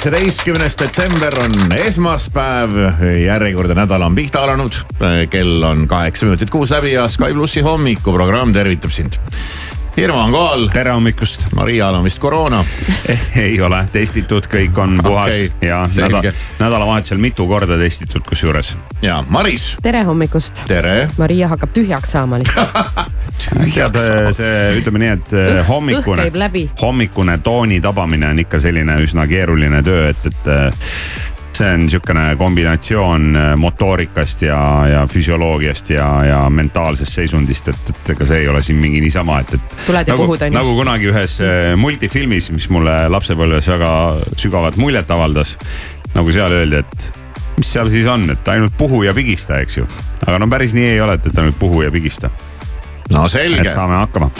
kaheksateistkümnes detsember on esmaspäev, järjekordne nädal on pihta alanud. kell on kaheksa minutit kuus läbi ja Sky plussi hommikuprogramm tervitab sind. Irmo on kohal, tere hommikust. Marial on vist koroona. ei ole testitud, kõik on puhas okay, ja nädal, nädalavahetusel mitu korda testitud kusjuures. ja Maris, tere hommikust. tere. Maria hakkab tühjaks saama lihtsalt. tead see, ütleme nii, et hommikune õhk käib läbi., hommikune tooni tabamine on ikka selline üsna keeruline töö, et, et eh, see on sihukene kombinatsioon motoorikast ja, ja füsioloogiast ja, ja mentaalsest seisundist, et, et ega see ei ole siin mingi niisama, et, et. Tuled ja nagu, puhud, on ju. nagu kunagi ühes multifilmis, mis mulle lapsepõlves väga sügavat muljet avaldas. nagu seal öeldi, et mis seal siis on, et ainult puhu ja pigista, eks ju. aga no päris nii ei ole, et, et ainult puhu ja pigista no et selge. saame hakkama.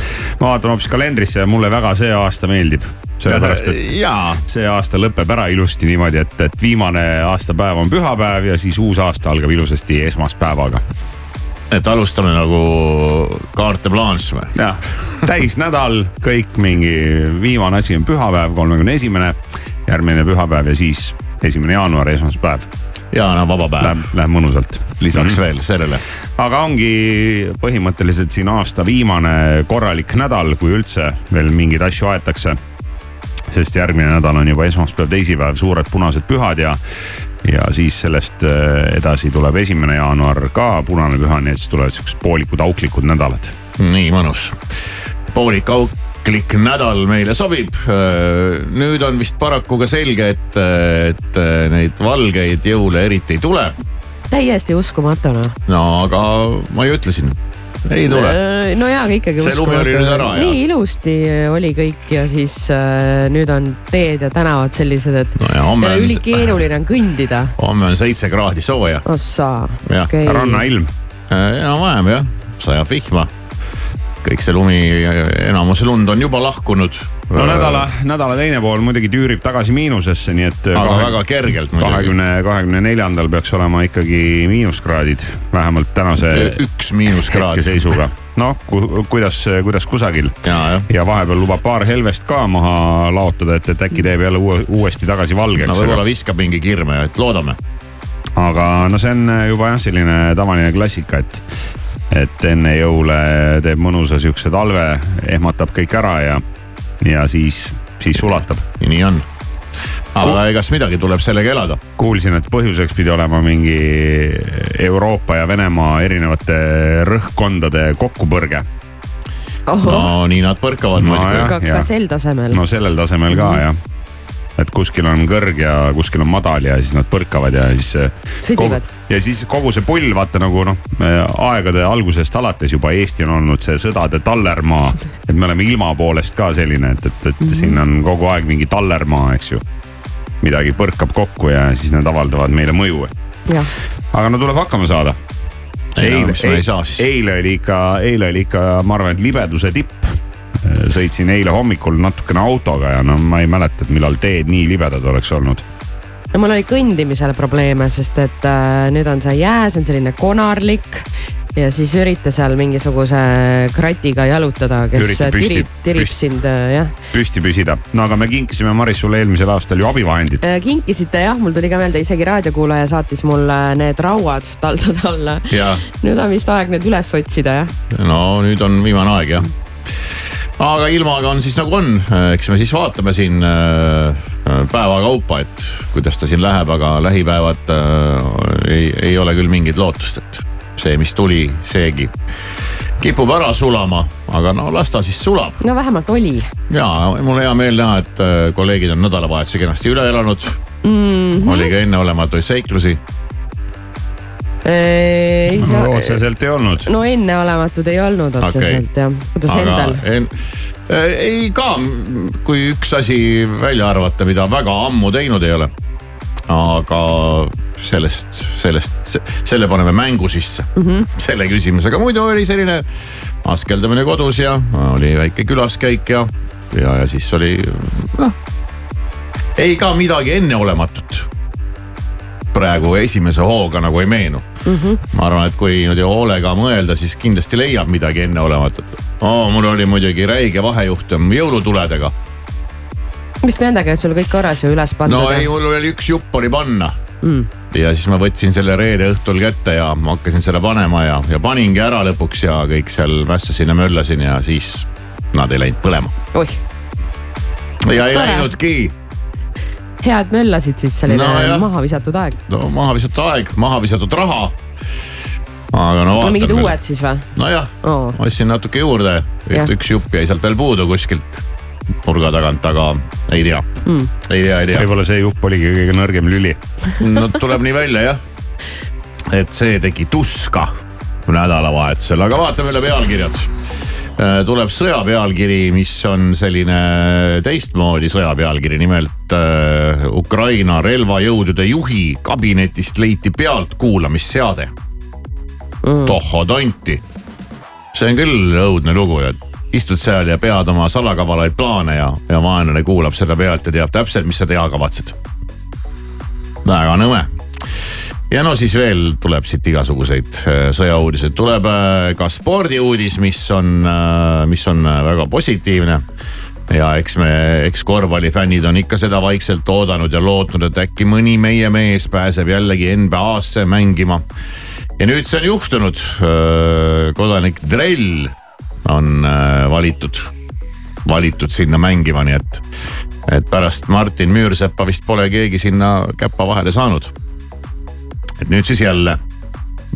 ma vaatan hoopis kalendrisse ja mulle väga see aasta meeldib. sellepärast, et jaa, see aasta lõpeb ära ilusti niimoodi, et, et viimane aastapäev on pühapäev ja siis uus aasta algab ilusasti esmaspäevaga. et alustame nagu carte blanche või? jah, täisnädal, kõik mingi viimane asi on pühapäev, kolmekümne esimene, järgmine pühapäev ja siis esimene jaanuar, esmaspäev. ja no vaba päev Läheb, läheb mõnusalt. lisaks veel sellele. aga ongi põhimõtteliselt siin aasta viimane korralik nädal, kui üldse veel mingeid asju aetakse. sest järgmine nädal on juba esmaspäev, teisipäev, suured punased pühad ja, ja siis sellest äh, edasi tuleb esimene jaanuar ka punane püha, nii et siis tulevad siuksed poolikud auklikud nädalad. nii mõnus. poolik auklik nädal meile sobib. nüüd on vist paraku ka selge, et, et neid valgeid jõule eriti ei tule. täiesti uskumatu noh. no aga ma ju ütlesin, ei tule. no jaa, aga ikkagi See lumi oli nüüd ära, jah. nii ilusti oli kõik ja siis äh, nüüd on teed ja tänavad sellised, et No ja ülikeeruline on kõndida. homme on seitse kraadi sooja. ossa, Jah, okei. rannailm, enam-vähem jah, sajab vihma. Kõik see lumi, enamus lund on juba lahkunud. no nädala, nädala teine pool muidugi tüürib tagasi miinusesse, nii et. aga väga kergelt muidugi. kahekümne, kahekümne neljandal peaks olema ikkagi miinuskraadid, vähemalt tänase üks miinuskraad. hetkeseisuga. noh, kuidas, kuidas kusagil ja vahepeal lubab paar helvest ka maha laotada, et, et äkki teeb jälle uue, uuesti tagasi valgeks no võib-olla viskab mingi kirme, et loodame. aga no see on juba jah, selline tavaline klassika, et, et enne jõule teeb mõnusa siukse talve, ehmatab kõik ära ja, ja siis, siis sulatab. nii on. aga egas midagi, tuleb sellega elada. kuulsin, et põhjuseks pidi olema mingi Euroopa ja Venemaa erinevate rõhkkondade kokkupõrge. no nii nad põrkavad No muidugi ka, ka sel tasemel no sellel tasemel ka jah et kuskil on kõrg ja kuskil on madal ja siis nad põrkavad ja siis. Sõdivad. ja siis kogu see pull, vaata nagu noh, aegade algusest alates juba Eesti on olnud see sõdade tallermaa. et me oleme ilma poolest ka selline, et, et, et siin on kogu aeg mingi tallermaa, eks ju. midagi põrkab kokku ja siis need avaldavad meile mõju. aga no tuleb hakkama saada. Ei no, mis me ei saa siis? eile oli ikka, eile oli ikka, ma arvan, et libeduse tipp. Sõitsin eile hommikul natukene autoga ja no ma ei mäleta, et millal teed nii libedad oleks olnud. no mul oli kõndimisel probleeme, sest et äh, nüüd on see jää, see on selline konarlik ja siis ürita seal mingisuguse kratiga jalutada, kes Ürita püsti- tirib, tirib püsti- sind äh, jah. püsti püsida. no aga me kinkisime Maris sulle eelmisel aastal ju abivahendid. kinkisite jah, mul tuli ka meelde, isegi raadiokuulaja saatis mulle need rauad taldade alla. nüüd on vist aeg need üles otsida jah. no nüüd on viimane aeg jah. Aga ilmaga on siis nagu on, eks me siis vaatame siin äh, päeva kaupa, et kuidas ta siin läheb, aga lähipäevad äh, ei, ei ole küll mingit lootust, et see, mis tuli, seegi kipub ära sulama, aga no las ta siis sulab no vähemalt oli. ja mul hea meel näha, et äh, kolleegid on nädalavahetuse kenasti üle elanud mm. -hmm. oli ka enneolematuid seiklusi. Ei saa, otseselt ei olnud. no enneolematud ei olnud otseselt okay. jah. kuidas aga endal? en, äh, ei ka, kui üks asi välja arvata, mida väga ammu teinud ei ole. aga sellest, sellest, selle paneme mängu sisse mm, -hmm. selle küsimusega, muidu oli selline askeldamine kodus ja oli väike külaskäik ja, ja, ja siis oli noh, ei ka midagi enneolematut praegu esimese hooga nagu ei meenu mm. -hmm. ma arvan, et kui niimoodi hoolega mõelda, siis kindlasti leiab midagi enneolematut oh,. mul oli muidugi räige vahejuhtum jõulutuledega. mis nendega, et sul kõik korras ju üles pandud no ei, mul oli üks jupp oli panna mm.. ja siis ma võtsin selle reede õhtul kätte ja ma hakkasin selle panema ja, ja paningi ära lõpuks ja kõik seal mässasin ja möllasin ja siis nad ei läinud põlema. oih, ja ei Tore. läinudki, head möllasid siis selline No maha visatud aeg. no maha visatud aeg, maha visatud raha. aga no no mingid vaatame. uued siis või? nojah Oo. ostsin natuke juurde, et üks jupp jäi sealt veel puudu kuskilt nurga tagant, aga ei tea mm., ei tea, ei tea. võib-olla see jupp oligi kõige nõrgem lüli. no tuleb nii välja jah. et see tegi tuska nädalavahetusel, aga vaatame üle pealkirjad. Tuleb sõja pealkiri, mis on selline teistmoodi sõja pealkiri, nimelt äh, Ukraina relvajõudude juhi kabinetist leiti pealtkuulamisseade mm.. tohho tonti. see on küll õudne lugu, et istud seal ja pead oma salakavalaid plaane ja, ja vaenlane kuulab seda pealt ja teab täpselt, mis sa teha kavatsed. väga nõme ja no siis veel tuleb siit igasuguseid äh, sõjauudiseid, tuleb äh, ka spordiuudis, mis on, mis on äh, väga positiivne. ja eks me, eks korvpallifännid on ikka seda vaikselt oodanud ja lootnud, et äkki mõni meie mees pääseb jällegi NBA-sse mängima. ja nüüd see on juhtunud. kodanik Drell on äh, valitud, valitud sinna mängima, nii et, et pärast Martin Müürseppa vist pole keegi sinna käppa vahele saanud et nüüd siis jälle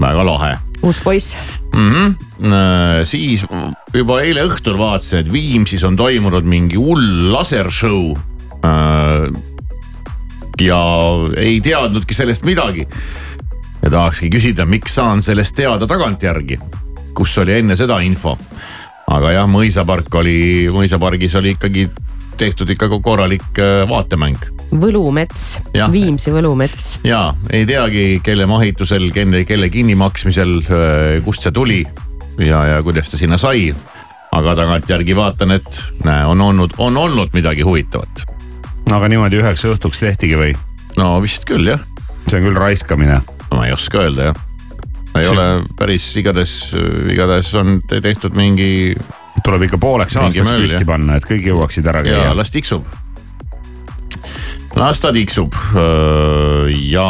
väga lahe uus poiss. mm. -hmm. siis juba eile õhtul vaatasin, et Viimsis on toimunud mingi hull lasershow. ja ei teadnudki sellest midagi. ja tahakski küsida, miks saan sellest teada tagantjärgi, kus oli enne seda info. aga jah, mõisapark oli, mõisapargis oli ikkagi tehtud ikka korralik äh, vaatemäng Võlumets Viimsi Võlumets. ja ei teagi, kelle mahitusel, kelle, kelle kinnimaksmisel, kust see tuli ja, ja kuidas ta sinna sai. aga tagantjärgi vaatan, et näe, on olnud, on olnud midagi huvitavat. aga niimoodi üheks õhtuks tehtigi või? no vist küll jah, see on küll raiskamine. ma ei oska öelda jah. ei See- ole päris igatahes, igatahes on te- tehtud mingi tuleb ikka pooleks aastaks püsti jah. panna, et kõik jõuaksid ära käia. las tiksub. Las ta tiksub ja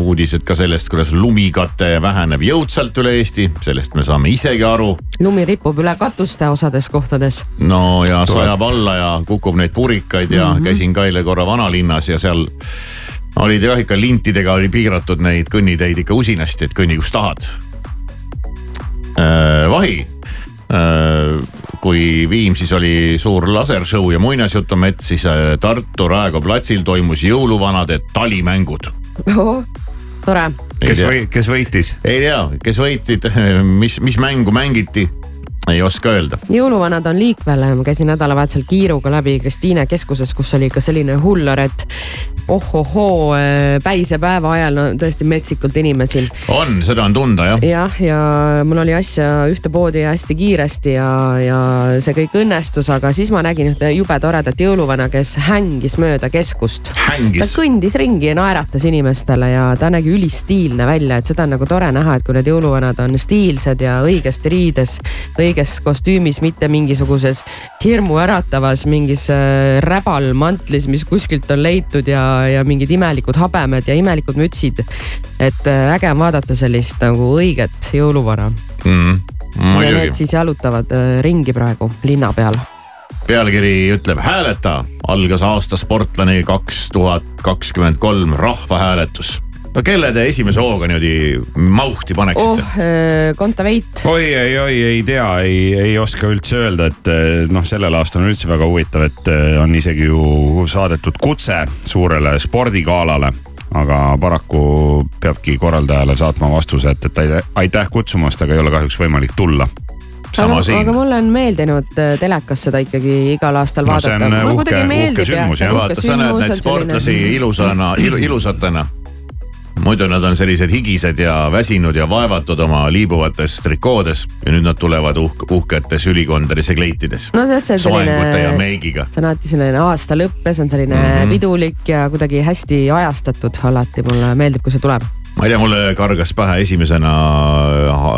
uudised ka sellest, kuidas lumikate väheneb jõudsalt üle Eesti, sellest me saame isegi aru lumi ripub üle katuste osades kohtades. no ja sajab alla ja kukub neid purikaid ja mm -hmm. käisin ka eile korra vanalinnas ja seal olid jah ikka lintidega oli piiratud neid kõnniteid ikka usinasti, et kõnni kus tahad äh,. vahi äh,, kui Viimsis oli suur lasershow ja muinasjutumett, siis äh, Tartu Raekoja platsil toimus jõuluvanade talimängud. tore, kes või, kes võitis? ei tea, kes võitsid, mis, mis mängu mängiti. Ei oska öelda. jõuluvanad on liikvel, ma käisin nädalavahetusel kiiruga läbi Kristiine keskuses, kus oli ikka selline hullor, et ohohoo, päisepäeva ajal no tõesti metsikult inimesi on, seda on tunda jah. jah, ja mul oli asja ühte poodi hästi kiiresti ja, ja see kõik õnnestus, aga siis ma nägin ühte jube toredat jõuluvana, kes hängis mööda keskust. ta kõndis ringi ja naeratas inimestele ja ta nägi ülistiilne välja, et seda on nagu tore näha, et kui need jõuluvanad on stiilsed ja õigesti riides, õiges kostüümis, mitte mingisuguses hirmuäratavas mingis äh, räbalmantlis, mis kuskilt on leitud ja, ja mingid imelikud habemed ja imelikud mütsid. et äh, äge on vaadata sellist nagu õiget jõuluvana mm,. ja need, siis jalutavad äh, ringi praegu linna peal. pealkiri ütleb hääleta, algas aasta sportlane kaks tuhat kakskümmend kolm rahvahääletus. No kelle te esimese hooga niimoodi mauhti paneksite oh, Kontaveit, oi, ei, oi, ei tea, ei, ei oska üldse öelda, et eh, noh, sellel aastal on üldse väga huvitav, et eh, on isegi ju saadetud kutse suurele spordigalale. aga paraku peabki korraldajale saatma vastuse, et, et aitäh- kutsumast, aga ei ole kahjuks võimalik tulla. sama aga, siin aga. mulle on meeldinud äh, telekas seda ikkagi igal aastal No vaadata on, äh, mulle kuidagi meeldib jah, vaata, sa näed neid sportlasi ilusana il,, ilusatena. Muidu nad on sellised higised ja väsinud ja vaevatud oma liibuvates trikoodes ja nüüd nad tulevad uhk, uhketes ülikondades ja kleitides. no see on soengute ja meigiga. see on alati selline aasta lõpp ja see on selline mm. -hmm. pidulik ja kuidagi hästi ajastatud alati, mulle meeldib, kui see tuleb. ma ei tea, mulle kargas pähe esimesena äh,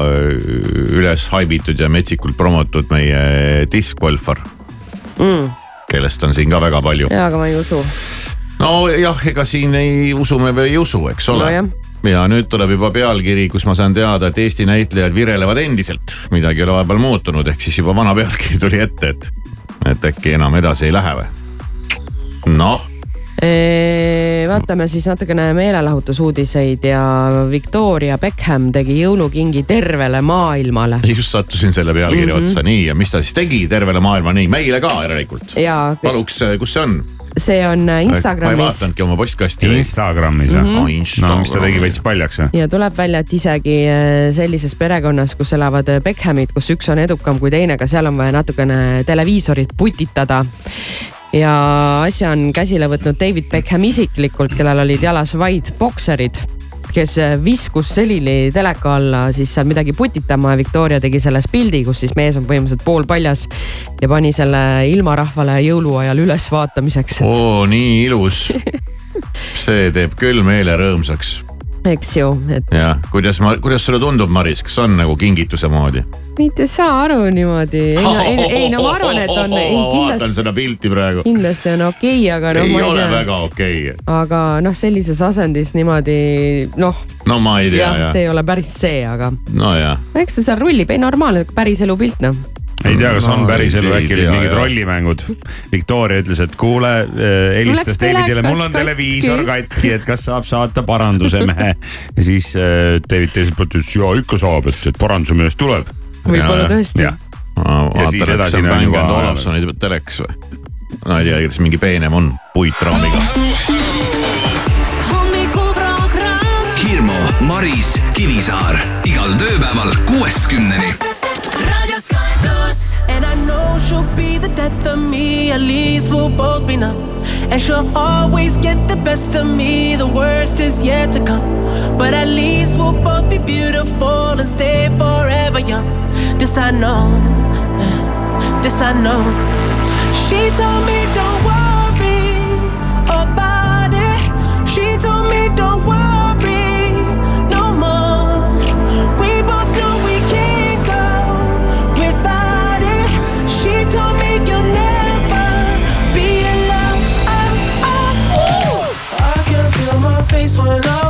üles haibitud ja metsikult promotud meie diskgolfar Mm. kellest on siin ka väga palju. jaa, aga ma ei usu. nojah, ega siin ei usu me või ei usu, eks ole Nojah. ja nüüd tuleb juba pealkiri, kus ma saan teada, et Eesti näitlejad virelevad endiselt, midagi ei ole vahepeal muutunud, ehk siis juba vana pealkiri tuli ette, et, et äkki enam edasi ei lähe või? noh, vaatame siis natukene meelelahutusuudiseid ja Victoria Beckham tegi jõulukingi tervele maailmale. just sattusin selle pealkirja mm. -hmm. otsa, nii ja mis ta siis tegi tervele maailma, nii meile ka järelikult. paluks, kus see on? See on ma ei Instagramis vaatanudki oma postkasti. Instagramis jah Mhm. Oh, mm? no mis ta tegi, veits paljaks või? ja tuleb välja, et isegi äh, sellises perekonnas, kus elavad äh, Beckhamid, kus üks on edukam kui teine, ka seal on vaja natukene televiisorit putitada. ja asja on käsile võtnud David Beckham isiklikult, kellel olid jalas vaid bokserid kes äh, viskus selili teleka alla siis seal midagi putitama ja Victoria tegi selles pildi, kus siis mees on põhimõtteliselt poolpaljas ja pani selle ilmarahvale jõuluajal üles vaatamiseks, oo, nii ilus. see teeb küll meele rõõmsaks eks ju, et ja kuidas ma, kuidas sulle tundub, Maris, kas on nagu kingituse moodi? mitte saa aru niimoodi, ei no, ei, ei no ma arvan, et on vaatan seda pilti praegu. kindlasti on okei okay,, aga noh, ei ole tea. väga okei okay.. aga noh, sellises asendis niimoodi noh, no ma ei tea jah, jah see ei ole päris see, aga nojah, eks see seal rullib, ei normaalne päriselu pilt noh. Ei tea, kas on No, päriselu, ei äkki olid mingid rollimängud. Victoria ütles, et kuule, helistas läks Davidile, mul on televiisor katki. et kas saab saata paranduse mehe. ja siis äh, David teiselt poolt ütles, ja ikka saab, et, et paranduse mees tuleb. võib-olla tõesti. jah, ma Ja siis edasi on on juba- Olavsoni telekas või? no ei tea, kas mingi peenem on puitraamiga. hommikuprogramm Hirmu, Maris, Kivisaar igal tööpäeval kuuest kümneni. And I know she'll be the death of me, at least we'll both be numb. And she'll always get the best of me, the worst is yet to come. But at least we'll both be beautiful and stay forever young. This I know, this I know. She told me don't worry about it. She told me don't worry face when I'm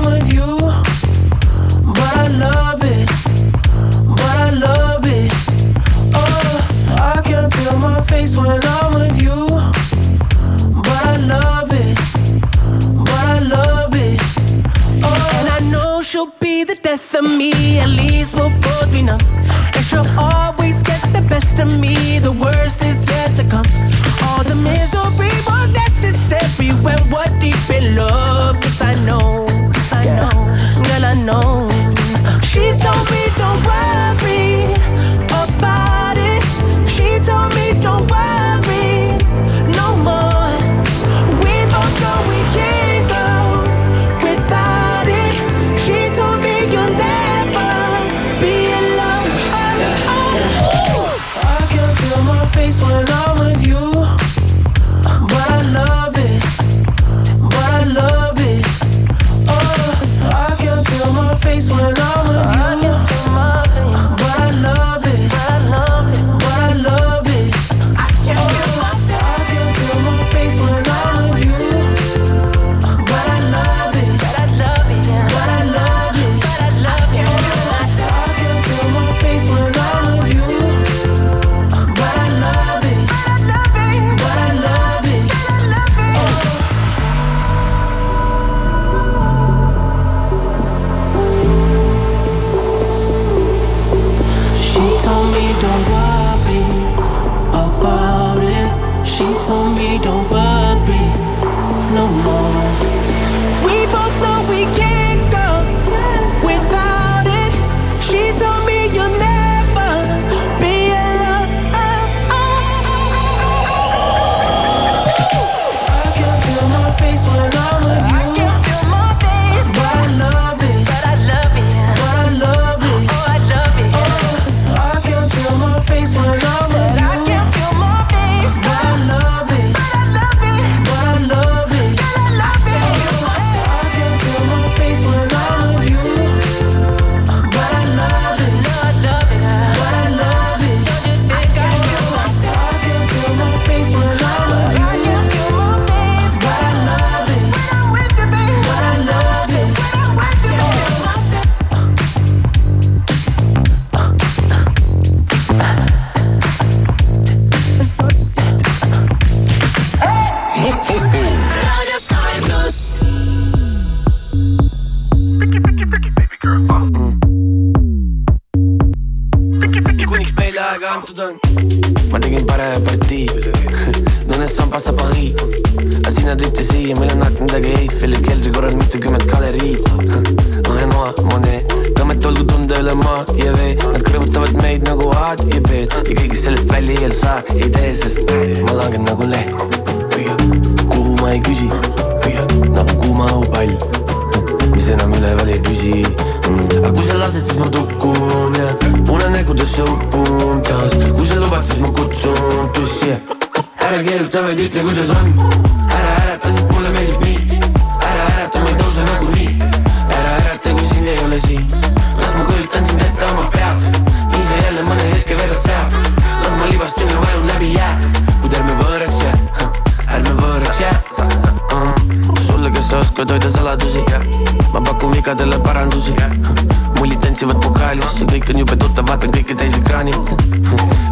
vigadele parandusi. Mullid tantsivad pokaalis, see kõik on jube tuttav, vaatan kõike täis ekraanilt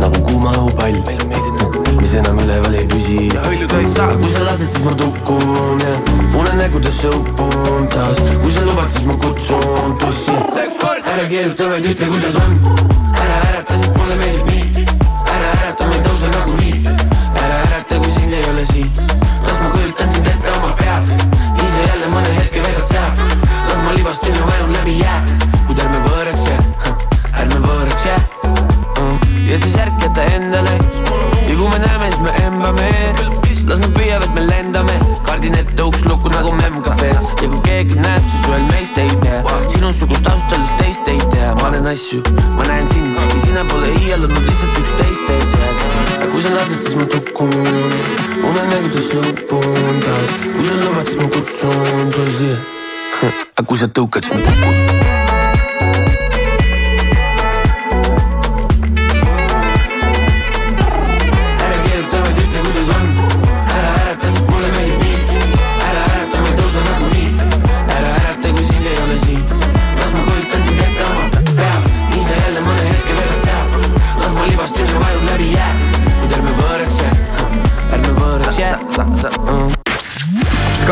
nagu kuuma õhupall. Mis enam üleval ei püsi. Aga kui sa lased, siis ma tukun ja unenägudesse upun taas. Kui sa lubad, siis ma kutsun tussi. Ära keeruta, vaid ütle, kuidas on. Ära ärata, sest mulle meeldib nii. Ära ärata, ma ei tõuse nagunii ära ärata, kui sind ei ole siin. Las ma kujutan sind ette oma peas. Sa jälle mõne hetke vedad seal. Las ma libastun ja vajun läbi jää. Kuid ärme võõraks jää. Ärme võõraks jää. Uh. ja siis ärkata endale. Ja kui me näeme, siis me embame. Las nad püüavad, me lendame. Kaardin ette uks lukku nagu memcafe's ja kui keegi näeb, siis ühel meist ei tea. Sinusugust öeldes teist ei tea. Ma näen asju, ma näen sind. Ja sina pole iial olnud lihtsalt üks teiste seas. Kui sa lased, siis ma tukun unenägudes lõpun taas kui sa lubad, siis ma kutsun tõsi. Aga kui sa tõukad, siis ma kukun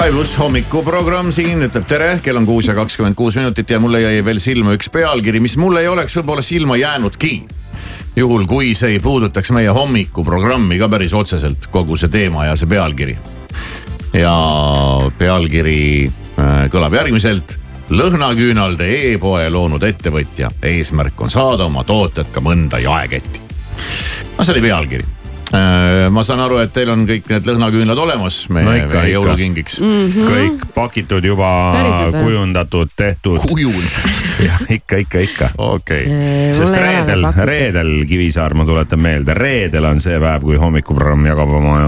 Sky pluss hommikuprogramm siin ütleb tere, kell on kuus ja kakskümmend kuus minutit ja mulle jäi veel silma üks pealkiri, mis mul ei oleks võib-olla silma jäänudki. juhul kui see ei puudutaks meie hommikuprogrammi ka päris otseselt, kogu see teema ja see pealkiri. ja pealkiri äh, kõlab järgmiselt. lõhnaküünalde e-poe loonud ettevõtja eesmärk on saada oma tooted ka mõnda jaeketti. no see oli pealkiri ma saan aru, et teil on kõik need lõhnaküünlad olemas meie No ikka, ikka. jõulukingiks Mm. mm.. kõik pakitud juba kujundatud, tehtud. kujundatud, jah, ikka, ikka, ikka. okei okay.. Äh, sest reedel, reedel Kivisaar, ma tuletan meelde, reedel on see päev, kui hommikuprogramm jagab oma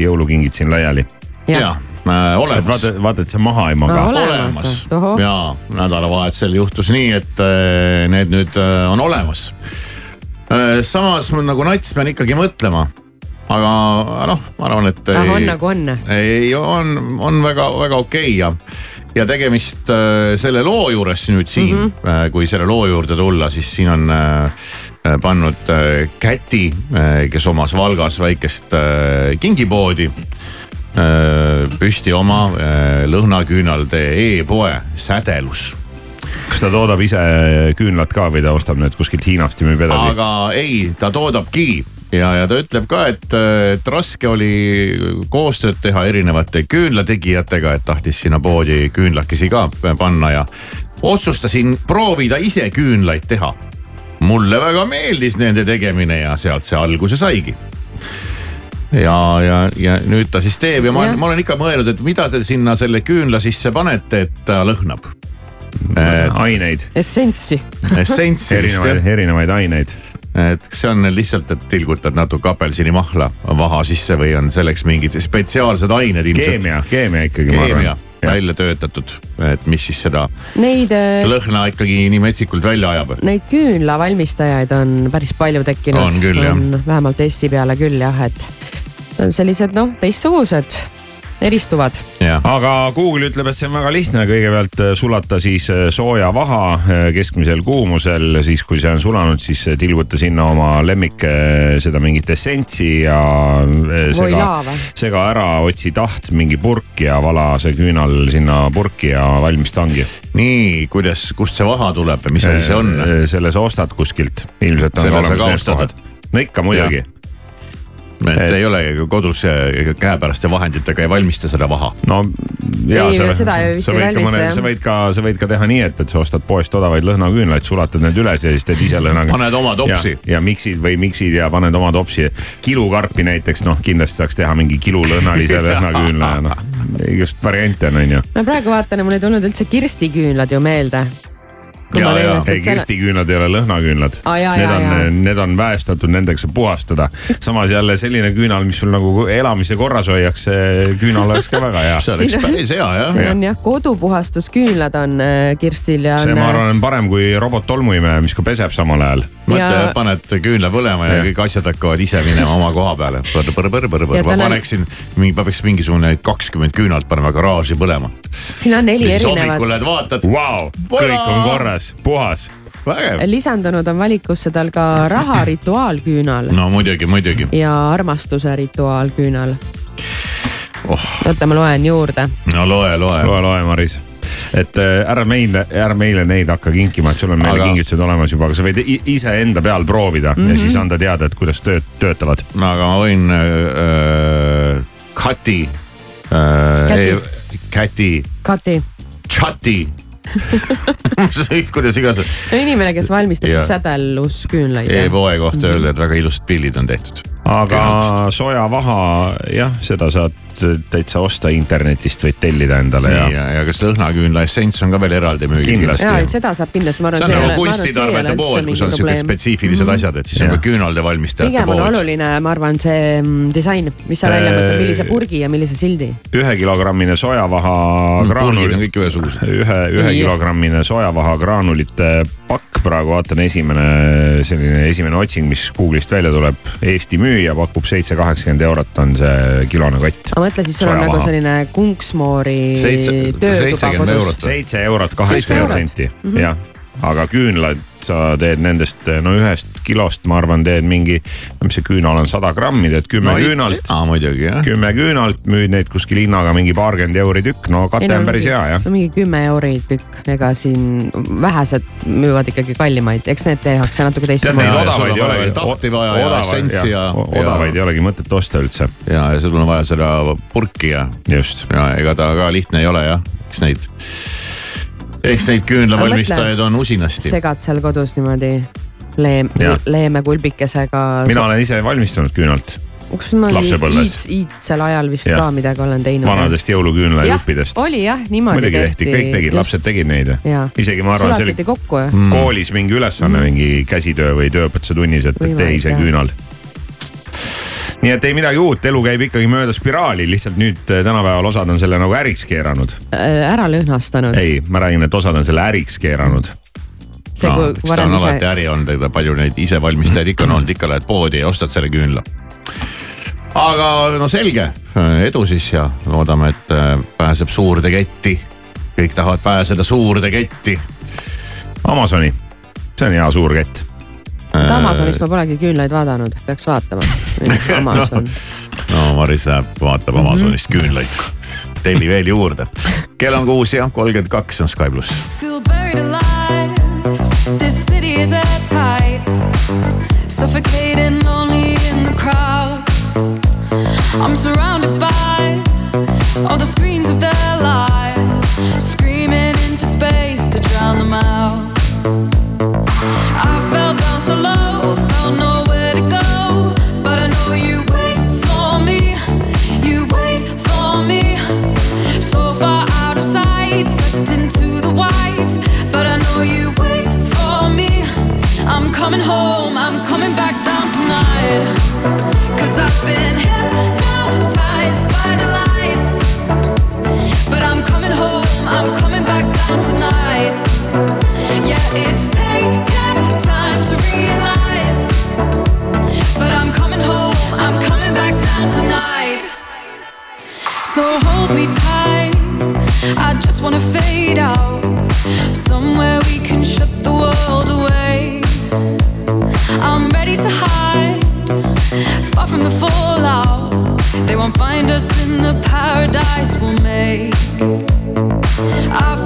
jõulukingid siin laiali. ja äh, et olemas vaata, vaata, et see maha ei maga No, ole- olemas olemas, ja nädalavahetusel juhtus nii, et äh, need nüüd äh, on olemas. samas nagu nats pean ikkagi mõtlema, aga noh, ma arvan, et. ah on nagu on. ei, on, on väga-väga okei okay ja, ja tegemist äh, selle loo juures nüüd siin mm, -hmm. kui selle loo juurde tulla, siis siin on äh, pannud Käti, kes omas Valgas väikest kingipoodi äh, püsti oma lõhnaküünalde e-poe Sädelus. kas ta toodab ise küünlat ka või ta ostab need kuskilt Hiinast ja müüb edasi? aga ei, ta toodabki ja, ja ta ütleb ka, et, et raske oli koostööd teha erinevate küünlategijatega, et tahtis sinna poodi küünlakesi ka panna ja otsustasin proovida ise küünlaid teha. mulle väga meeldis nende tegemine ja sealt see alguse saigi ja, ja, ja nüüd ta siis teeb ja ma, Jah. ma olen ikka mõelnud, et mida te sinna selle küünla sisse panete, et ta lõhnab. aineid, Essentsi. essentsi erinevaid, erinevaid aineid. Et kas see on lihtsalt, et tilgutad natuke apelsinimahla vaha sisse või on selleks mingid spetsiaalsed ained ilmselt? keemia, keemia ikkagi, ma keemia arvan. välja töötatud, et mis siis seda Neid, lõhna ikkagi nii metsikult välja ajab. neid küünlavalmistajaid on päris palju tekkinud. On küll, jah. vähemalt Eesti peale küll jah, et on sellised noh, teistsugused, eristuvad. jah, aga Google ütleb, et see on väga lihtne, kõigepealt äh, sulata siis äh, sooja vaha äh, keskmisel kuumusel, siis kui see on sulanud, siis tilguta sinna oma lemmik seda mingit essentsi ja sega sega ära, otsi taht mingi purk ja vala see küünal sinna purki ja valmis ta ongi. nii, kuidas, kust see vaha tuleb või mis asi see on? selle sa ostad kuskilt, ilmselt on Selle sa ka ostad? no ikka muidugi, et ei ole kodus käepäraste vahenditega ei valmista seda vaha. no ja Ei, sa, seda ju vist sa ei võid ka valmista, mõne, jah. sa võid ka, sa võid ka teha nii, et, et sa ostad poest odavaid lõhnaküünlaid, sulatad need üles ja siis teed ise lõhnaga. paned oma topsi. ja, ja miksid või miksid ja paned oma topsi. kilukarpi näiteks noh, kindlasti saaks teha mingi kilulõhnalise lõhnaküünla ja noh, igast variante on, on ju. ma praegu vaatan ja mul ei tulnud üldse kirstiküünlad ju meelde. Ja, ja. ei, kirstiküünlad ei ole lõhnaküünlad jaa, need on need on väestatud, nendeks saab puhastada. samas jälle selline küünal, mis sul nagu elamise korras hoiaks, see küünal oleks ka väga hea. see oleks päris hea jah. siin on jah, kodupuhastusküünlad on äh, Kirstil ja see, ma. arvan, on parem kui robottolmuimeja, mis ka peseb samal ajal. mõtle Ja-, paned küünla põlema ja kõik asjad hakkavad ise minema oma koha peale. ma paneksin, ma peaks mingisugune kakskümmend küünalt panema garaaži põlema. siin on neli siis hommikul erinevat. lähed vaatad, Vau, kõik on korras, puhas. vägev. lisandunud on valikusse tal ka raha rituaalküünal no muidugi, muidugi. ja armastuse rituaalküünal. oh, oota, ma loen juurde. no loe, loe. loe, loe, Maris. et äh, ära meile, ära meile neid hakka kinkima, et sul on meile Aga- kingitused olemas juba, aga sa võid i- iseenda peal proovida mm -hmm. ja siis anda teada, et kuidas tööd, töötavad. aga ma võin äh, Kati Käti. äh,, Käti, Kati, Chati kuidas iganes no inimene, kes valmistab sädelusküünlaid. e-poe kohta öelda, et väga ilusad pildid on tehtud. aga soojavaha, jah, seda saad täitsa osta internetist, võid tellida endale ja, ja, ja, ja kas lõhnaküünla essents on ka veel eraldi müügil? Ja seda saab kindlasti, ma arvan, see on nagu üldse pood, kus on siuksed spetsiifilised asjad, et siis on Jah. ka küünalde valmistajate pigem on pood. oluline, ma arvan, see mm, disain, mis sa välja mõtled, millise purgi ja millise sildi. ühekilogrammine soojavaha purgid graanul on, kõik ühesugused. ühe, ühekilogrammine soojavaha graanulite pakk, praegu vaatan esimene selline esimene otsing, mis Google'ist välja tuleb. Eesti müüja pakub seitse, kaheksakümmend eurot on see kilone kott. Ma mõtlen, siis sul on nagu selline kunksmoori Seitse- töötuba seitsekümmend eurot.. seitse eurot kaheksakümmend senti, jah. aga küünlad sa teed nendest no ühest kilost ma arvan teed mingi, mis see küünal on, sada grammi, teed kümme no, küünalt. muidugi jah. kümme küünalt, müüd neid kuskil hinnaga mingi paarkümmend euri tükk, no kate on päris hea jah. no mingi kümme euri tükk, ega siin vähesed müüvad ikkagi kallimaid, eks need tehakse natuke teistmoodi. Neid odavaid ei olegi. tahti vaja ja essentsi ja. odavaid ei olegi mõtet osta üldse. ja, ja sul on vaja seda purki ja. just. ja ega ta ka lihtne ei ole jah, eks neid eks neid küünlavalmistajaid on usinasti. segad seal kodus niimoodi leem, leeme kulbikesega. mina olen ise valmistanud küünalt kas ma iids, iidsel ajal vist ja. ka midagi olen teinud. vanadest jõuluküünlajuppidest. oli jah, niimoodi muidugi tehti, kõik tegid, lapsed tegid neid. isegi ma arvan, see oli kokku, mm. koolis mingi ülesanne mm., mingi käsitöö või tööõpetuse tunnis, et tee ise küünal nii et ei midagi uut, elu käib ikkagi mööda spiraali, lihtsalt nüüd äh, tänapäeval osad on selle nagu äriks keeranud. Äh, ära lõhnastanud. ei, ma räägin, et osad on selle äriks keeranud see no,, kui varem ise. alati äri olnud, ega palju neid isevalmistajaid ikka on olnud, ikka lähed poodi ja ostad selle küünla. aga no selge, edu siis ja loodame, et äh, pääseb suurde ketti. kõik tahavad pääseda suurde ketti. Amazoni, see on hea suur kett et Amazonis ma polegi küünlaid vaadanud, peaks vaatama. Amazon no, no Maris läheb, vaatab Amazonist mm -hmm. küünlaid. telli veel juurde. kell on kuus ja kolmkümmend kaks on Sky pluss. Screaming into space to drown them out. Somewhere we can shut the world away. I'm ready to hide, from the fallout. They won't find us in the paradise we'll make. I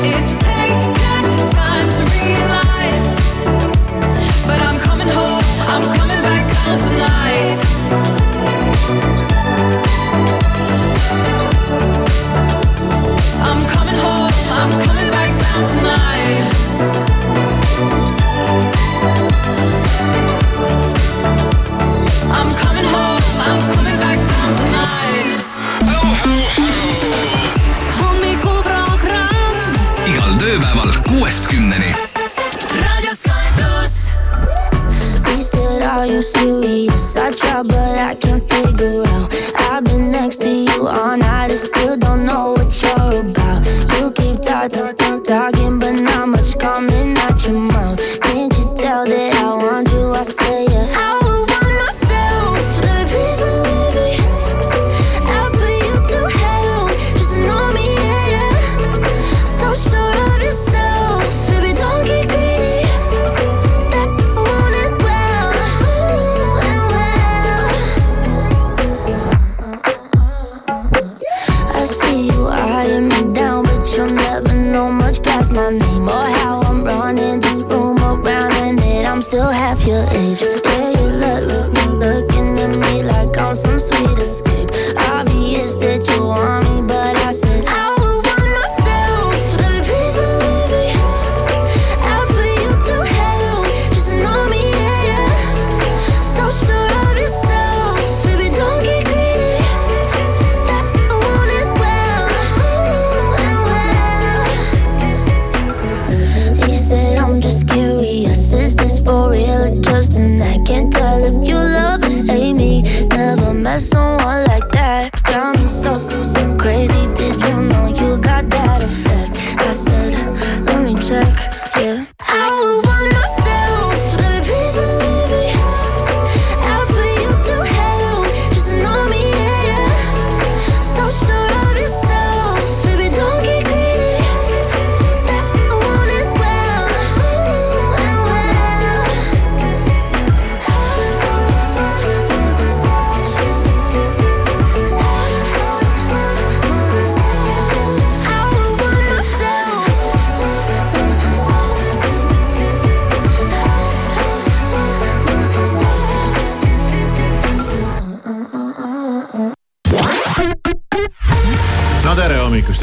It's Company. Radio Sky Plus. We said, Are you serious? I tried, but I can't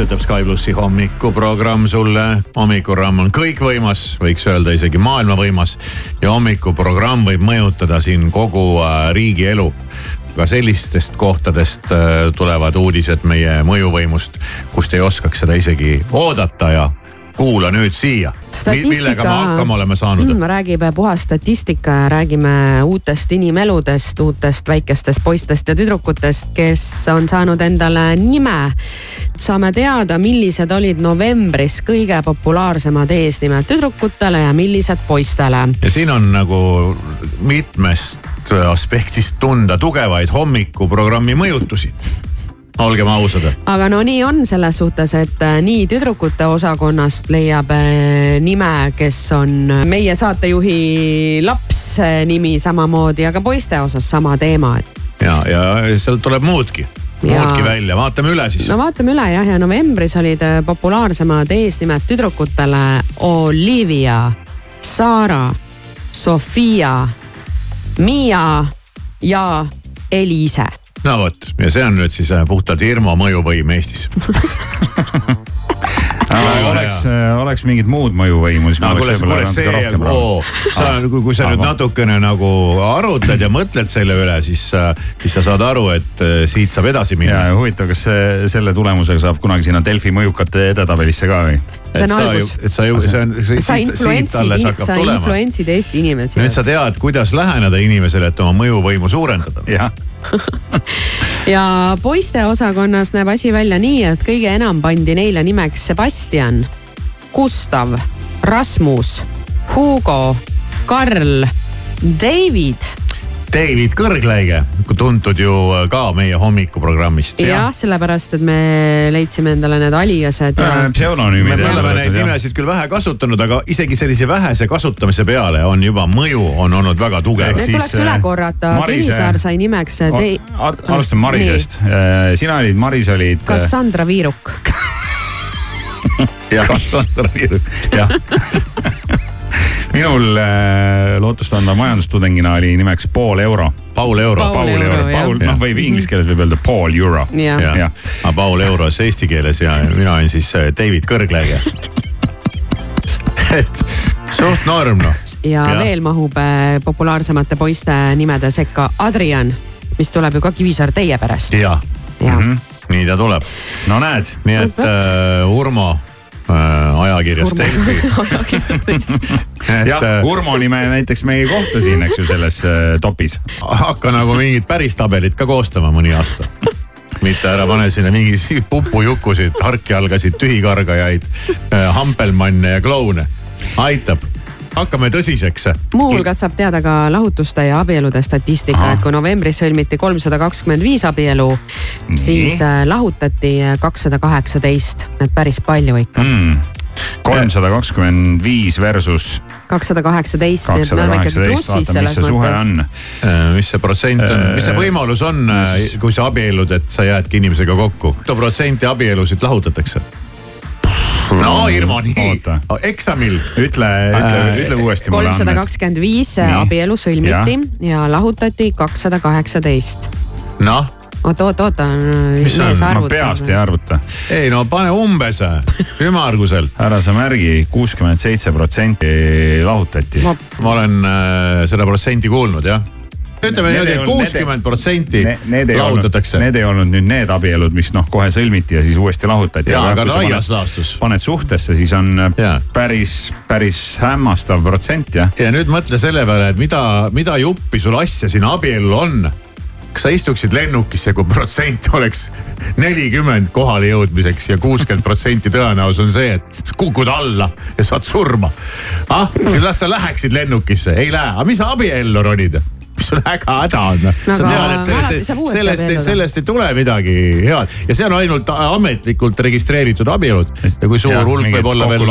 ütleb Sky plussi hommikuprogramm sulle. hommikuprogramm on kõikvõimas, võiks öelda isegi maailmavõimas. ja hommikuprogramm võib mõjutada siin kogu äh, riigi elu. ka sellistest kohtadest äh, tulevad uudised meie mõjuvõimust, kust ei oskaks seda isegi oodata ja kuula nüüd siia. millega me hakkama oleme saanud mm, räägib puhas statistika ja räägime uutest inimeludest, uutest väikestest poistest ja tüdrukutest, kes on saanud endale nime. saame teada, millised olid novembris kõige populaarsemad eesnimed tüdrukutele ja millised poistele. ja siin on nagu mitmest aspektist tunda tugevaid hommikuprogrammi mõjutusi. Olgem ausad. aga no nii on selles suhtes, et äh, nii tüdrukute osakonnast leiab äh, nime, kes on meie saatejuhi laps nimi samamoodi, aga poiste osas sama teema, et ja, ja sealt tuleb muudki, Ja. muudki välja, vaatame üle siis no vaatame üle jah, ja novembris olid äh, populaarsemad eesnimed tüdrukutele Olivia, Sara, Sofia, Miia ja Eliise. No vot, ja see on nüüd siis äh, puhtalt Irmo mõjuvõim Eestis. oleks, oleks mingit muud mõjuvõimu, siis ma no kuule, oleks võib-olla natuke, rohkem rahul. sa, kui, kui sa nüüd Aga- natukene nagu arutad ja mõtled selle üle, siis, siis sa saad aru, et äh, siit saab edasi ja minna. huvitav, kas see, selle tulemusega saab kunagi sinna Delfi mõjukate edetabelisse ka või? see on et sa ju algus, et sa ju, see on, see sa influentsid, sa influentsid Eesti inimesi. nüüd sa tead, kuidas läheneda inimesele, et oma mõjuvõimu suurendada. jah, ja poiste osakonnas näeb asi välja nii, et kõige enam pandi neile nimeks Sebastian, Gustav, Rasmus, Hugo, Karl, David. David Kõrgläige, tuntud ju ka meie hommikuprogrammist. jah, sellepärast et me leidsime endale need aliased ja Äh, pseudonüümid. me oleme neid nimesid küll vähe kasutanud, aga isegi sellise vähese kasutamise peale on juba mõju on olnud väga tugev Need siis, tuleks üle äh, korrata, Marise- Kivisaar sai nimeks äh, Dei- alustame Marisest. sina olid, Maris olid. Cassandra Viiruk. Cassandra Virg, jah. minul äh, lootustandva majandustudengina oli nimeks Paul Euro. Paul Euro. Paul Euro. Paul, noh, võib inglise keeles võib öelda Paul Euro. jah aga Paul Euros eesti keeles ja mina olen siis äh, David Kõrgläige. et suht norm noh. ja veel mahub äh, populaarsemate poiste nimede sekka Adrian, mis tuleb ju ka Kivisaar teie perest. ja ja Mhm. nii ta tuleb, no näed, nii et äh, Urmo äh, ajakirjast Delfi. jah, äh, Urmo nime näiteks me ei kohta siin, eks ju, selles äh, topis. hakka nagu mingit päris tabelit ka koostama mõni aasta. mitte ära pane sinna mingi pupujukusid, harkjalgasid, tühikargajaid, hampelmanne ja kloune. aitab, hakkame tõsiseks. muuhulgas saab teada ka lahutuste ja abielude statistika, et kui novembris sõlmiti kolmsada kakskümmend viis abielu, siis äh, lahutati kakssada kaheksateist, et päris palju ikka. Mm. kolmsada kakskümmend viis versus kakssada kaheksateist, kakssada kaheksateist, plussis vaata, mis see suhe mõttes. on. mis see protsent on, mis see võimalus on, kui sa abiellud, et sa jäädki inimesega kokku? mitu protsenti abielusid lahutatakse? No Irmo, nii Oota., eksamil. ütle, ütle, ütle uuesti mulle kolmsada andmed. kakskümmend viis Nii. abielu sõlmiti ja lahutati kakssada kaheksateist. noh, oot, oot, oota. Mis see on? ma peast ei arvuta. ei no pane umbes, ümmarguselt. ära sa märgi, kuuskümmend seitse protsenti lahutati. Ma- ma olen äh, seda protsenti kuulnud jah. Ütleme niimoodi, et kuuskümmend protsenti lahutatakse. need ei olnud nüüd need abielud, mis noh, kohe sõlmiti ja siis uuesti lahutati. Jaa, aga laias laastus. paned suhtesse, siis on Jaa. päris, päris hämmastav protsent jah. ja nüüd mõtle selle peale, et mida, mida juppi sul asja siin abielul on. kas sa istuksid lennukisse, kui protsent oleks nelikümmend kohale jõudmiseks ja kuuskümmend protsenti tõenäosus on see, et kukud alla ja saad surma. ah, las sa läheksid lennukisse, ei lähe, aga mis sa abiellu ronid? Mis sul häga häda on? sa aga tead, et sellest, sellest, sellest ei tule midagi head ja see on ainult ametlikult registreeritud abielud ja kui suur hulk võib olla veel,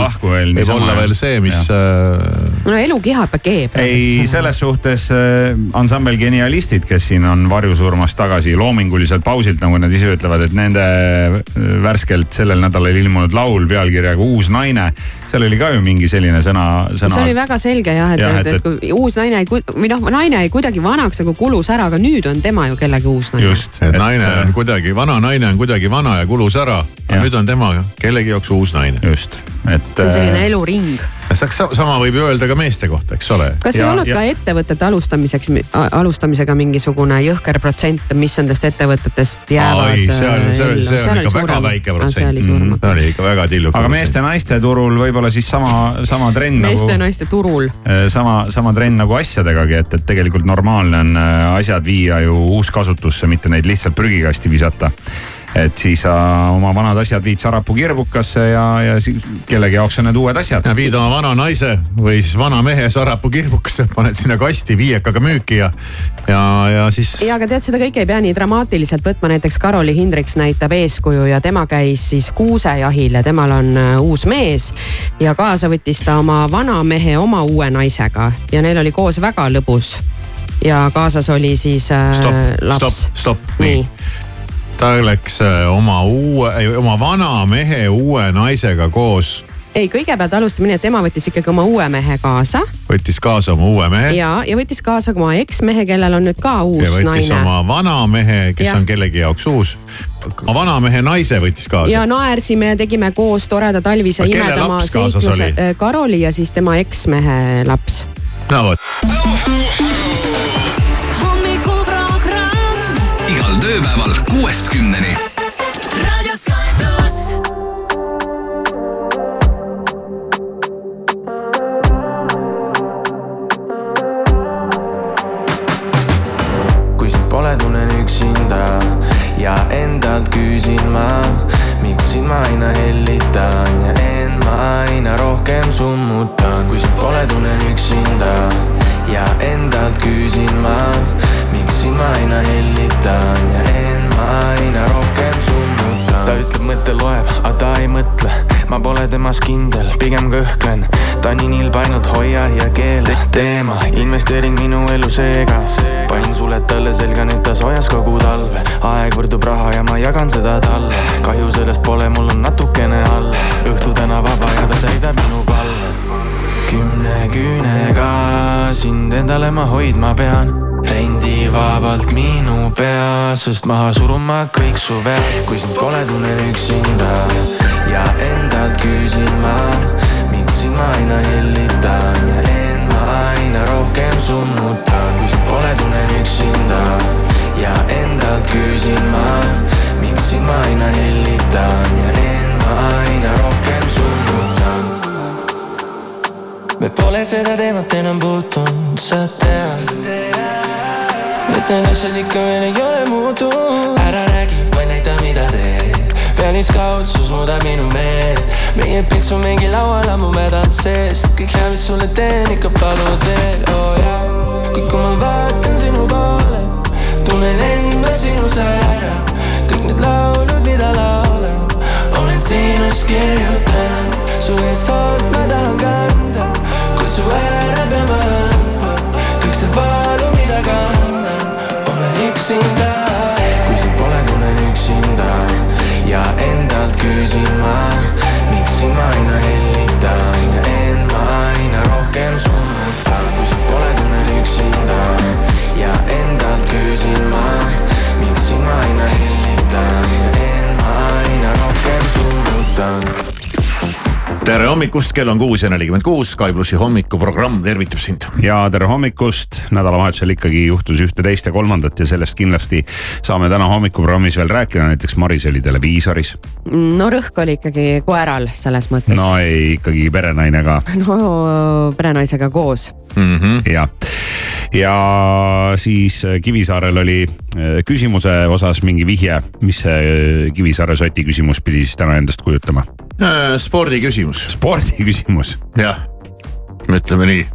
võib olla veel see, mis äh, no elu kihab ja keeb. ei, selles suhtes äh, ansambel Genialistid, kes siin on varjusurmast tagasi loominguliselt pausilt, nagu nad ise ütlevad, et nende äh, värskelt sellel nädalal ilmunud laul pealkirjaga Uus naine, seal oli ka ju mingi selline sõna, sõna. see oli väga selge jah, et et, et- et, kui uus naine ei, või noh, naine jäi kuidagi vanaks nagu kulus ära, aga nüüd on tema ju kellegi uus naine. just, et naine on kuidagi, vana naine on kuidagi vana ja kulus ära. nüüd on tema kellegi jaoks uus naine. just, et. see on selline eluring. Sama võib ju öelda ka meeste kohta, eks ole. kas Ja- ei olnud ja- ka ettevõtete alustamiseks, alustamisega mingisugune jõhker protsent, mis nendest ettevõtetest jäävad? ai, seal, see oli, see on ikka väga väike protsent. see oli suurem see oli ikka väga tilluke. aga meeste-naiste turul võib-olla siis sama, sama trend nagu, naiste turul. sama, sama trend nagu asjadegagi, et, et tegelikult normaalne on äh, asjad viia ju uuskasutusse, mitte neid lihtsalt prügikasti visata et siis sa oma vanad asjad viid Sarapuu kirbukasse ja, ja siis kellegi jaoks on need uued asjad. viid oma vana naise või siis vana mehe Sarapuu kirbukasse, paned sinna kasti viiekaga müüki ja, ja, ja siis. ja aga tead, seda kõike ei pea nii dramaatiliselt võtma, näiteks Karoli Hindriks näitab eeskuju ja tema käis siis kuusejahil ja temal on äh, uus mees. ja kaasa võttis ta oma vana mehe oma uue naisega ja neil oli koos väga lõbus. ja kaasas oli siis äh, stopp, laps stopp, stopp, nii nii, ta läks äh, oma uue, oma vana mehe uue naisega koos, ei, kõigepealt alustame nii, et tema võttis ikkagi oma uue mehe kaasa võttis kaasa oma uue mehe ja, ja, ja võttis kaasa ka oma eksmehe, kellel on nüüd ka ja uus võttis naine oma vana mehe, kes Jah. on kellegi jaoks uus. vana mehe naise võttis kaasa ja naersime ja tegime koos toreda talvise imedama seikluse oli?. Karoli ja siis tema eksmehe laps. no vot, hommikuprogramm igal tööpäeval kuuest kümneni. Raadio Sky pluss. kui sind pole, tunnen üksinda ja endalt küsin ma, miks sind ma aina hellitan ja end ma aina rohkem summutan. kui sind pole, tunnen üksinda ja endalt küsin ma, miks sind ma aina hellitan ja end ma aina rohkem summutan. ta ütleb, mõte loeb, aga ta ei mõtle, ma pole temas kindel, pigem kõhklen. ta on nii nilb, ainult hoia ja keela teema, investeering minu elu seega. panin suled talle selga, nüüd ta soojas kogu talve. aeg võrdub raha ja ma jagan seda talle. kahju sellest pole, mul on natukene alles. õhtu täna vaba ja ta täidab minu palve. kümne küünega sind endale ma hoidma pean rendivabalt minu pea, sest maha suruma kõik su vead, kui sind pole, tunnen üksinda ja endalt küsin ma, miks sind ma aina hellitan ja end ma aina rohkem summutan, kui sind pole, tunnen üksinda ja endalt küsin ma, miks sind ma aina hellitan ja end ma aina rohkem summutan. me pole seda teemat enam puutunud, sa tead. Need asjad ikka veel ei ole muutunud. ära räägi, vaid näita, mida teed. pealiskaudsus muudab minu meelt. meie pilts on mingi laual ammu mädanud seest. kõik hea, mis sulle teen, ikka palud veel, oo oh, jaa. kuid kui ma vaatan sinu poole, tunnen end ma sinus ära. kõik need laulud, mida laulan, olen sinust kirjutanud. su eest hoolt ma tahan kanda, kuid su ära pean ma andma. kõik see valu, mida kannan, üksinda, kui sind pole, tunnen üksinda ja endalt küsin ma, miks siin ma aina hellitan ja end ma aina rohkem summutan, kui sind pole, tunnen üksinda ja endalt küsin ma, miks siin ma aina hellitan ja end ma aina rohkem summutan hommikust, kell on kuus ja nelikümmend kuus, Sky plussi hommikuprogramm tervitab sind. ja tere hommikust, nädalavahetusel ikkagi juhtus ühte, teist ja kolmandat ja sellest kindlasti saame täna hommikuprogrammis veel rääkida, näiteks Maris oli televiisoris. no rõhk oli ikkagi koeral selles mõttes. no ei, ikkagi perenaine ka. no perenaisega koos mm. -hmm. jah ja siis Kivisaarel oli äh, küsimuse osas mingi vihje, mis see Kivisaare soti küsimus pidi siis täna endast kujutama? Äh, spordiküsimus. spordiküsimus. jah, ütleme nii.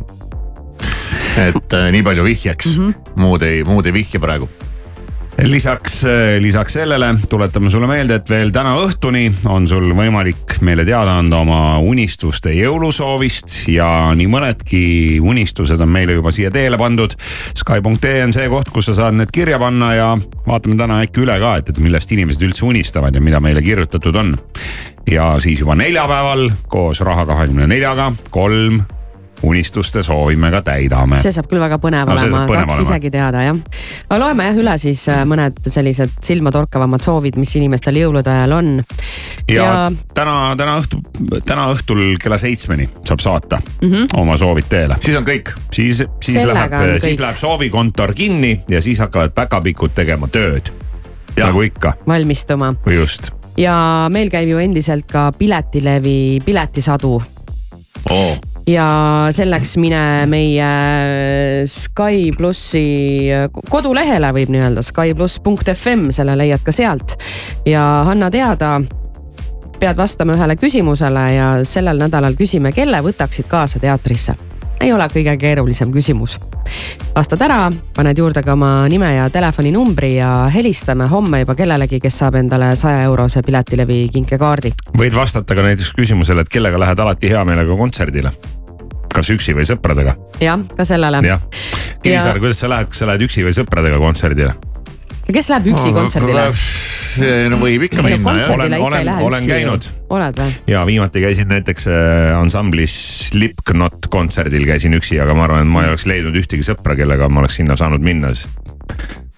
et äh, nii palju vihjeks mm, -hmm. muud ei, muud ei vihja praegu lisaks, lisaks sellele tuletame sulle meelde, et veel täna õhtuni on sul võimalik meile teada anda oma unistuste jõulusoovist ja nii mõnedki unistused on meile juba siia teele pandud. Sky.ee on see koht, kus sa saad need kirja panna ja vaatame täna äkki üle ka, et, et millest inimesed üldse unistavad ja mida meile kirjutatud on. ja siis juba neljapäeval koos Raha kahekümne neljaga kolm unistuste soovi me ka täidame. see saab küll väga põnev No olema, tahaks isegi teada jah. aga loeme jah üle siis äh, mõned sellised silmatorkavamad soovid, mis inimestel jõulude ajal on. ja, ja täna, täna õhtu, täna õhtul kella seitsmeni saab saata mm. -hmm. oma soovid teele. siis on kõik. siis, siis Sellega läheb, siis läheb soovikontor kinni ja siis hakkavad päkapikud tegema tööd. nagu ikka, valmistuma just. ja meil käib ju endiselt ka Piletilevi piletisadu oo, ja selleks mine meie Sky plussi kodulehele võib nii öelda, skybluss.fm, selle leiad ka sealt. ja anna teada, pead vastama ühele küsimusele ja sellel nädalal küsime, kelle võtaksid kaasa teatrisse. ei ole kõige keerulisem küsimus. vastad ära, paned juurde ka oma nime ja telefoninumbri ja helistame homme juba kellelegi, kes saab endale saja eurose Piletilevi kinkekaardi. võid vastata ka näiteks küsimusele, et kellega lähed alati hea meelega kontserdile. Kas üksi või sõpradega? jah, ka sellele. jah. Kivisaar, kuidas sa lähed, kas sa lähed üksi või sõpradega kontserdile? kes läheb üksi kontserdile? no võib ikka Ei no minna jah. Olen- olen üksi. käinud. oled või? ja viimati käisin näiteks äh, ansamblis Slipknot kontserdil käisin üksi, aga ma arvan, et ma ei oleks leidnud ühtegi sõpra, kellega ma oleks sinna saanud minna, sest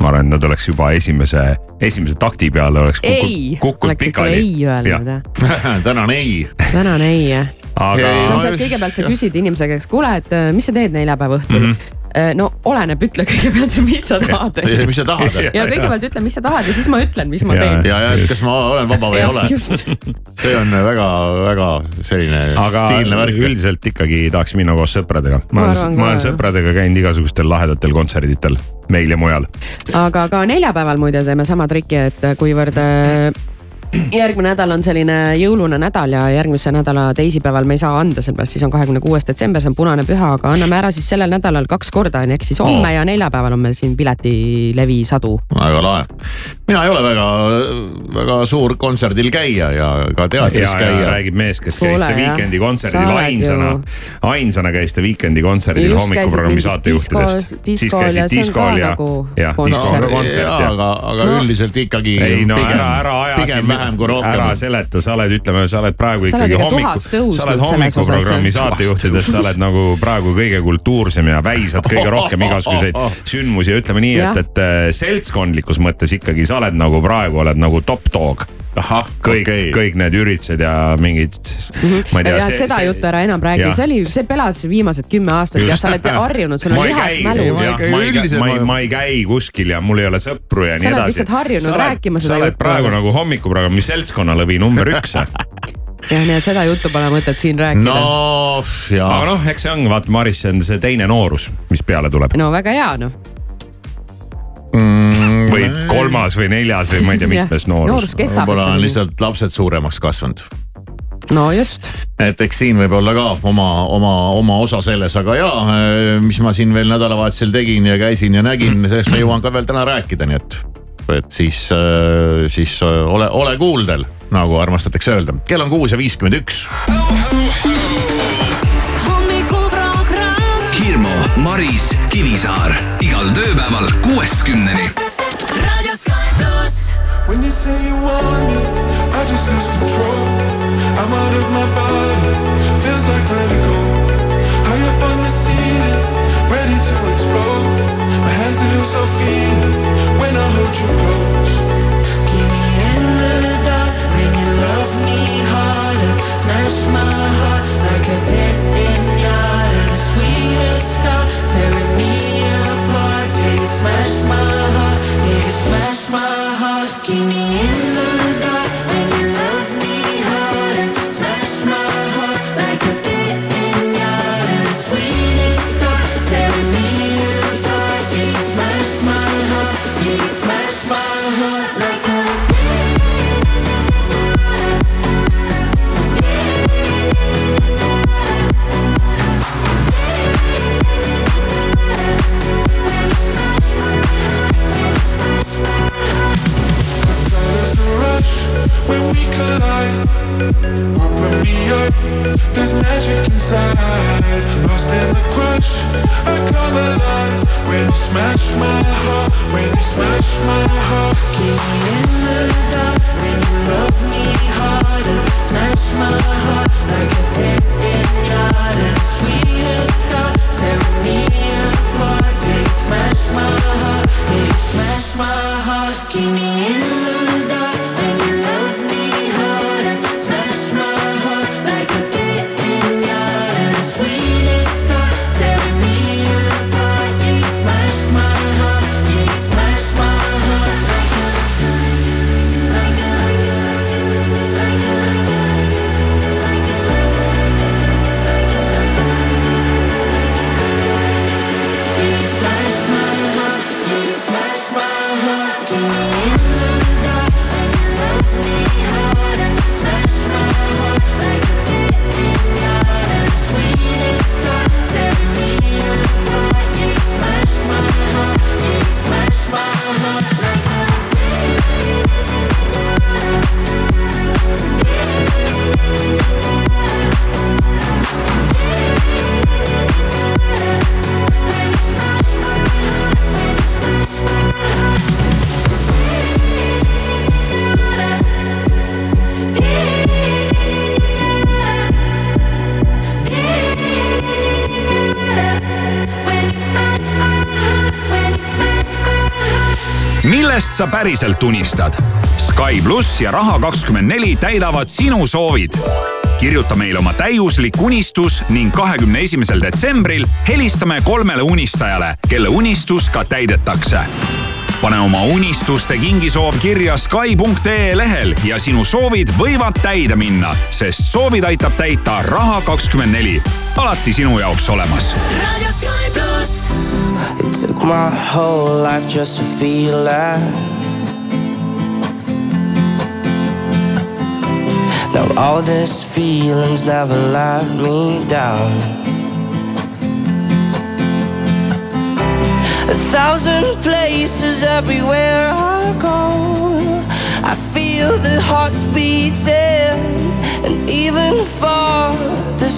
ma arvan, et nad oleks juba esimese, esimese takti peale oleks ei kukkunud, kukkunud pikali. ei öelnud jah? tänan ei. tänan ei jah. Aga see on see, et kõigepealt sa küsid inimese käest, kuule, et äh, mis sa teed neljapäeva õhtul mm. -hmm. no oleneb, ütle kõigepealt, mis sa tahad. mis sa tahad? ja kõigepealt ütle, mis sa tahad ja siis ma ütlen, mis ma Ja, teen. ja, ja kas ma olen vaba või ei ole? just, see on väga-väga selline aga stiilne värk. üldiselt ikkagi tahaks minna koos sõpradega. ma olen, arvan ma olen sõpradega käinud igasugustel lahedatel kontserditel meil ja mujal. aga ka neljapäeval muide teeme sama triki, et kuivõrd äh, järgmine nädal on selline jõulune nädal ja järgmise nädala teisipäeval me ei saa anda, sellepärast siis on kahekümne kuues detsember, see on punane püha, aga anname ära siis sellel nädalal kaks korda, on ju, ehk siis homme Oo. ja neljapäeval on meil siin piletilevi sadu. väga lahe. mina ei ole väga, väga suur kontserdil käija ja ka teatris ja, ja käia. räägib mees, kes käis The jah. Weekend'i kontserdil ainsana ainsana käis The Weekend'i kontserdil hommikuprogrammi käisid saatejuhtidest. diskos- diskol ja see on ka nagu diskol kontsert aga, aga No. üldiselt ikkagi. ei no ära, ära aja pigem vähem kui rohkem. ära seleta, sa oled, ütleme, sa oled praegu Sa ikkagi ikka hommiku, tuhast tõusnud sa oled hommikuprogrammi saatejuhtidest, sa oled nagu praegu kõige kultuursem ja väisad kõige rohkem igasuguseid sündmusi ja ütleme nii, et, et äh, seltskondlikus mõttes ikkagi sa oled nagu praegu oled nagu top dog. ahah, kõik okay., kõik need üritused ja mingid, ma ei tea. ja et seda juttu ära enam räägi see oli, see pelas viimased kümme aastat ja sa oled harjunud, sul on lihas mälus. ma ma ei käi, üldiselt ma ei, ma- ma ei käi kuskil ja mul ei ole sõpru ja Sa nii oled edasi. lihtsalt harjunud rääkima seda sa oled juttu. praegu nagu hommikuprogrammi seltskonnalõvi number üks. jah, nii et seda juttu pole mõtet siin rääkida no.. aga noh, eks see ongi, vaata Maris, see on see teine noorus, mis peale tuleb no väga hea noh, või kolmas või neljas või ma ei tea, mitmes noorus noorus. kestab võib-olla on lihtsalt lapsed suuremaks kasvanud no just, et eks siin võib olla ka oma, oma, oma osa selles, aga jaa, mis ma siin veel nädalavahetusel tegin ja käisin ja nägin, sellest ma jõuan ka veel täna rääkida, nii et, et siis, siis äh, ole, ole kuuldel, nagu armastatakse öelda. kell on kuus ja viiskümmend üks. Maris, Kivisaar igal tööpäeval kuuest kümneni. When you say you want me, I just lose control. I'm out of my body, feels like vertigo. High up on the ceiling, ready to explode. My hands they lose all feeling when I hold you close. Keep me in the dark, make me love me harder. Smash my heart When we collide. Open me up, there's magic inside. Lost in the crush, I come alive. When you smash my heart, when you smash my heart. Keep me in the dark, when you love me harder. Smash my heart like a dead, dead garden Sweetest scar tearing me apart. Yeah, you smash my heart, yeah, you smash my heart. Keep me in the millest sa päriselt unistad? Sky pluss ja Raha kakskümmend neli täidavad sinu soovid. kirjuta meile oma täiuslik unistus ning kahekümne esimesel detsembril helistame kolmele unistajale, kelle unistus ka täidetakse pane oma unistuste kingisoov kirja Sky.ee lehel ja sinu soovid võivad täide minna, sest soovid aitab täita Raha kakskümmend neli. Alati sinu jaoks olemas Radio Sky pluss. It took my whole life just to feel that. Now all these feelings never let me down. A thousand places everywhere I go. I feel the hearts beating, and even far,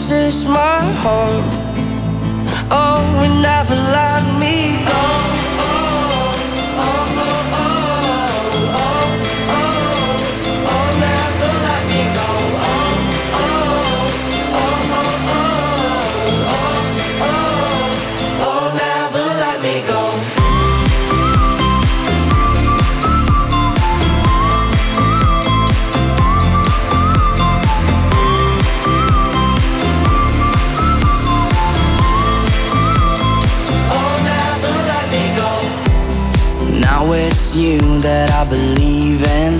this is my home. Oh, and never let me go. You that I believe in.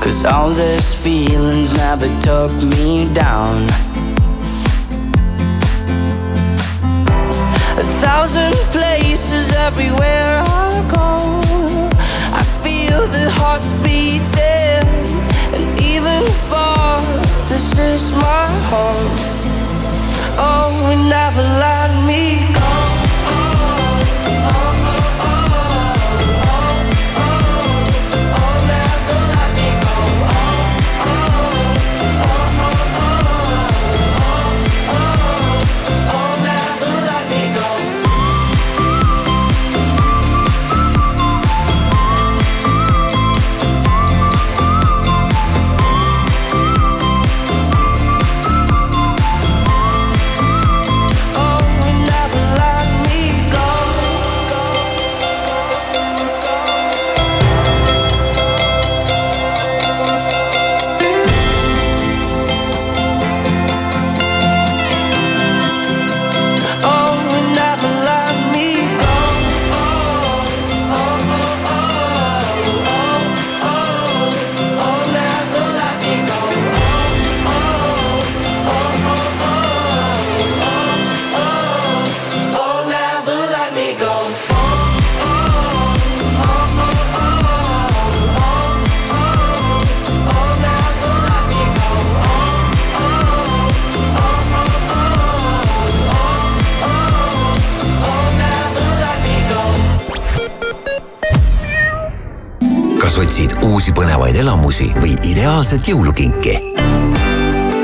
Cause all these feelings never took me down. A thousand places everywhere I go. I feel the hearts beating, and even far, this is my home. Oh, never let me go. Ideaalset jõulukinki?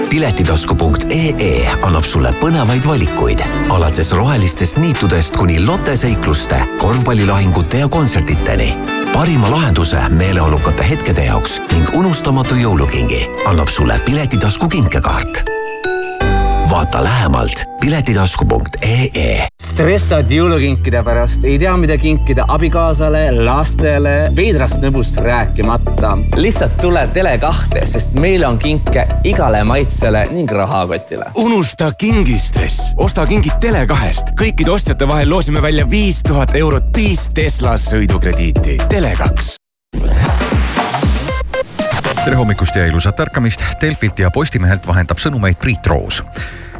piletitasku.ee annab sulle põnevaid valikuid alates rohelistest niitudest kuni loteseikluste, korvpallilahingute ja kontsertideni. parima lahenduse meeleolukate hetkede jaoks ning unustamatu jõulukingi annab sulle Piletitasku kinkekaart vaata lähemalt piletitasku.ee. stressad jõulukinkide pärast, ei tea, mida kinkida abikaasale, lastele, veidrast nõbust rääkimata. lihtsalt tule Tele2-te, sest meil on kinke igale maitsele ning rahakotile. unusta kingistress, osta kingid Tele2-st. kõikide ostjate vahel loosime välja viis tuhat eurot viis Tesla sõidukrediiti. Tele2 tere hommikust ja ilusat ärkamist. Delfilt ja Postimehelt vahendab sõnumeid Priit Roos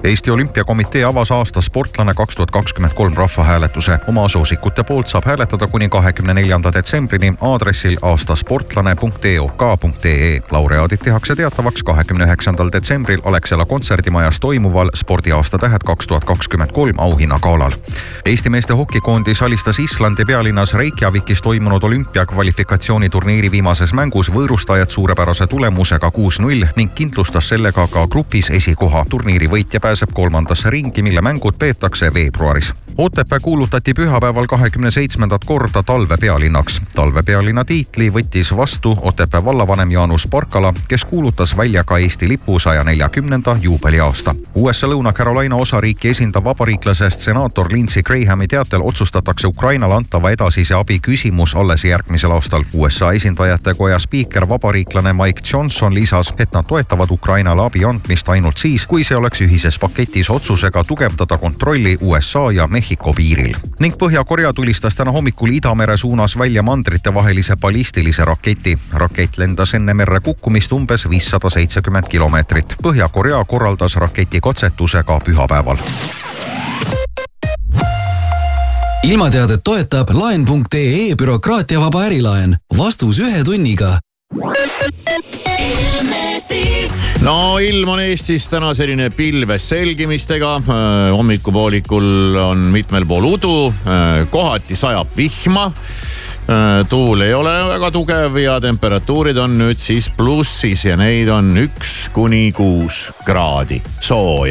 Eesti Olümpiakomitee avas aasta sportlane kaks tuhat kakskümmend kolm rahvahääletuse. oma soosikute poolt saab hääletada kuni kahekümne neljanda detsembrini aadressil aastasportlane.eok.ee. laureaadid tehakse teatavaks kahekümne üheksandal detsembril Alexela kontserdimajas toimuval spordiaasta tähed kaks tuhat kakskümmend kolm auhinnagalal. Eesti meeste hokikoondis alistas Islandi pealinnas Reykjavikis toimunud olümpiakvalifikatsiooniturniiri viimases mängus võõrustajad suurepärase tulemusega kuus-null ning kindlustas sellega ka grupis esikoha. turniiri võitja pääseb pääseb kolmandasse ringi, mille mängud peetakse veebruaris. Otepää kuulutati pühapäeval kahekümne seitsmendat korda talvepealinnaks. talvepealinna tiitli võttis vastu Otepää vallavanem Jaanus Parkala, kes kuulutas välja ka Eesti lipu saja neljakümnenda juubeliaasta. USA Lõuna-Carolina osariiki esindav vabariiklasest senaator Lindsey Grahami teatel otsustatakse Ukrainale antava edasise abi küsimus alles järgmisel aastal. USA esindajate koja spiiker, vabariiklane Mike Johnson lisas, et nad toetavad Ukrainale abi andmist ainult siis, kui see oleks ühises paketis otsusega tugevdada kontrolli USA ja Mehhiko piiril. ning Põhja-Korea tulistas täna hommikul Idamere suunas välja mandritevahelise ballistilise raketi. rakett lendas enne merre kukkumist umbes viissada seitsekümmend kilomeetrit. Põhja-Korea korraldas raketi katsetuse ka pühapäeval ilmateadet toetab laen.ee bürokraatiavaba ärilaen. vastus ühe tunniga no ilm on Eestis täna selline pilves selgimistega. Äh, hommikupoolikul on mitmel pool udu, äh, kohati sajab vihma äh, tuul ei ole väga tugev ja temperatuurid on nüüd siis plussis ja neid on üks kuni kuus kraadi sooja.